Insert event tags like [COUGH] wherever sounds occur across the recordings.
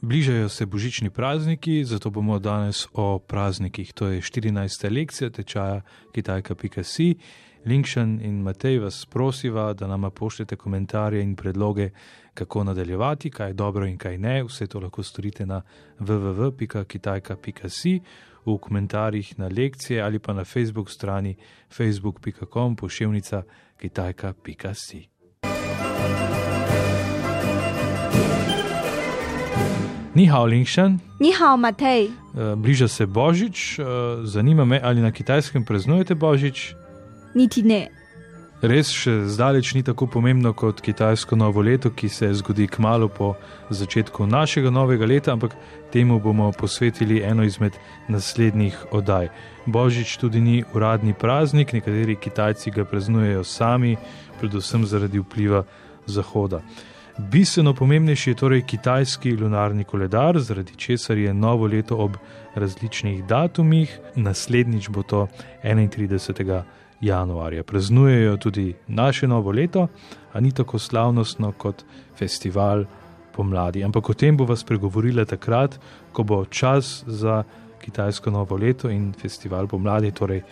Bližajo se božični prazniki, zato bomo danes o praznikih. To je 14. lekcija tečaja Kitajka.si. Linkšen in Matej vas prosiva, da nam pošljete komentarje in predloge, kako nadaljevati, kaj je dobro in kaj ne. Vse to lahko storite na www.kitajka.si, v komentarjih na lekcije ali pa na Facebook strani facebook.com pošiljnica kitajka.si. Ni hao, Linkšen. Ni hao, Matej. Bliža se Božič, eh, zanima me, ali na kitajskem praznujete Božič. Niti ne. Res še zdaleč ni tako pomembno kot kitajsko novo leto, ki se zgodi kmalo po začetku našega novega leta, ampak temu bomo posvetili eno izmed naslednjih oddaj. Božič tudi ni uradni praznik, nekateri Kitajci ga praznujejo sami, predvsem zaradi vpliva Zahoda. Bistveno pomembnejši je torej kitajski lunarni koledar, zaradi česar je novo leto ob različnih datumih, naslednjič bo to 31. januarja. Praznujejo tudi naše novo leto, a ni tako slavnostno kot festival pomladi. Ampak o tem bo vas pregovorila takrat, ko bo čas za kitajsko novo leto in festival pomladi, torej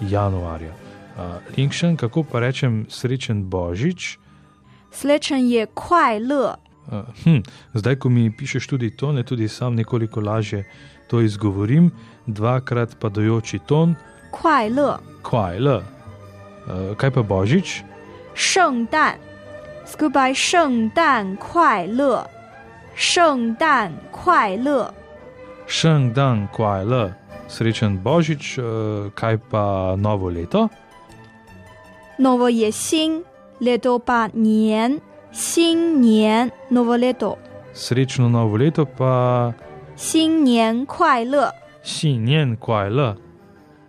januarja. Uh, Linkšen, kako pa rečem srečen božič? Srečen je kvaj le. Uh, hm, zdaj, ko mi pišeš tudi tone, tudi sam nekoliko lažje to izgovorim, dvakrat padajoči ton. Kvaj le. Kvaj le. Uh, kaj pa božič? Šeng dan. Skupaj šeng dan kvaj le. Šeng dan kvaj le. Šeng dan kvaj le. Srečen božič, uh, kaj pa novo leto? Novo je sin. Leto pa njen, sin njen, novo leto. Srečno novo leto pa. Sin njen kvaj le. Sin njen kvaj le.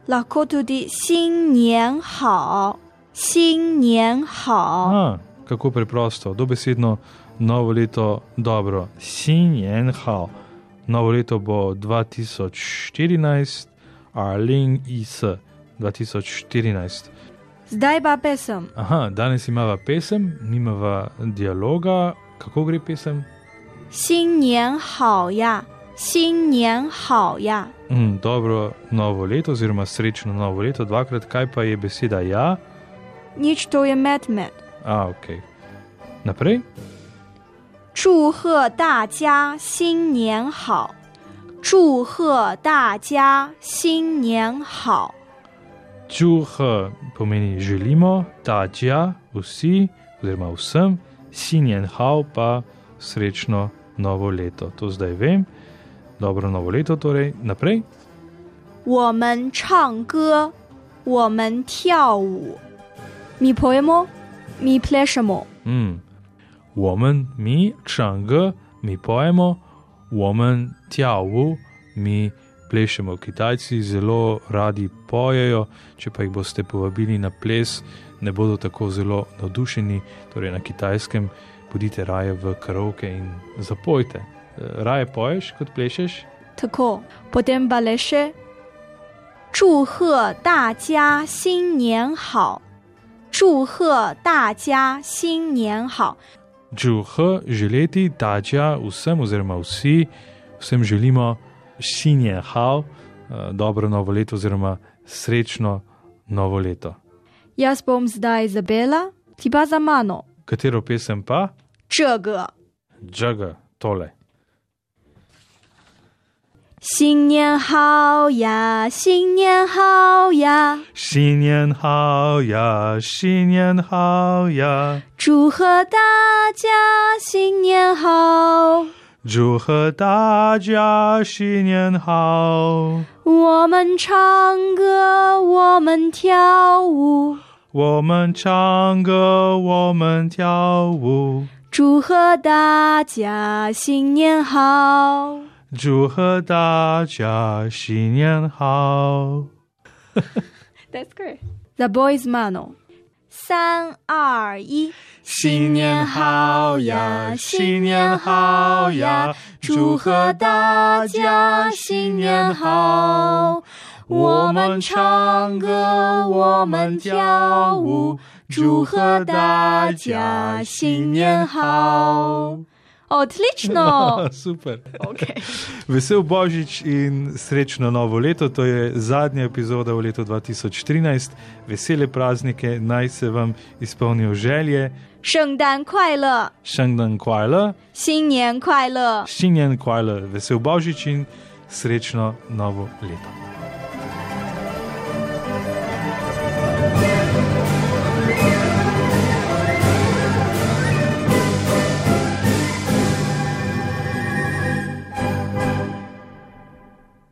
Lahko tudi sin njen hao, sin njen hao. A, kako preprosto, dobesedno novo leto dobro. Sin njen hao. Novo leto bo 2014, Arling is 2014. Zdaj pa pesem. Aha, danes imamo pesem, nimamo dialoga. Kako gre pesem? 新年好呀，新年好呀。 Mm, dobro novo leto, oziroma srečno novo leto, dvakrat, kaj pa je beseda ja? Nič to je medmed. A, ok. Naprej. 祝贺大家新年好！祝贺大家新年好！ Čuha pomeni želimo, tađa, vsi, oziroma vsem, sinjen hao pa srečno novo leto. To zdaj vem. Dobro novo leto, torej naprej. 我们唱歌，我们跳舞。Mi pojemo, mi plešemo. Mm. 我们 mi 唱歌 mi pojemo, 我们跳舞 mi plešemo. Kitajci zelo radi pojejo, če pa jih boste povabili na ples, ne bodo tako zelo navdušeni. Torej na kitajskem bodite raje v karaoke in zapojte. Eh, Raje poješ kot plešeš? Tako, potem pa le še. 祝贺大家新年好！祝贺大家新年好！ Džuha, želeti, dađa, vsem oziroma vsi, vsem želimo sinjen hao, eh, dobro novo leto oziroma srečno novo leto. Jaz bom zdaj zabela, ti pa za mano. Katero pesem pa? 这个 Džaga, tole. 新年好呀，新年好呀！ Sinjen hao ja, sinjen hao ja, 祝贺大家新年好！ 祝贺大家新年好。我们唱歌我们跳舞。我们唱歌我们跳舞。祝贺大家新年好。祝贺大家新年好。[LAUGHS] That's great. The boys mano. 三二一，新年好呀，新年好呀，祝贺大家新年好。我们唱歌，我们跳舞，祝贺大家新年好。Odlično! [LAUGHS] Super. Okay. Vesel Božič in srečno novo leto. To je zadnja epizoda v letu 2013. Vesele praznike, naj se vam izpolnijo želje. 圣诞快乐，圣诞快乐，新年快乐。新年快乐，vesel Božič in srečno novo leto.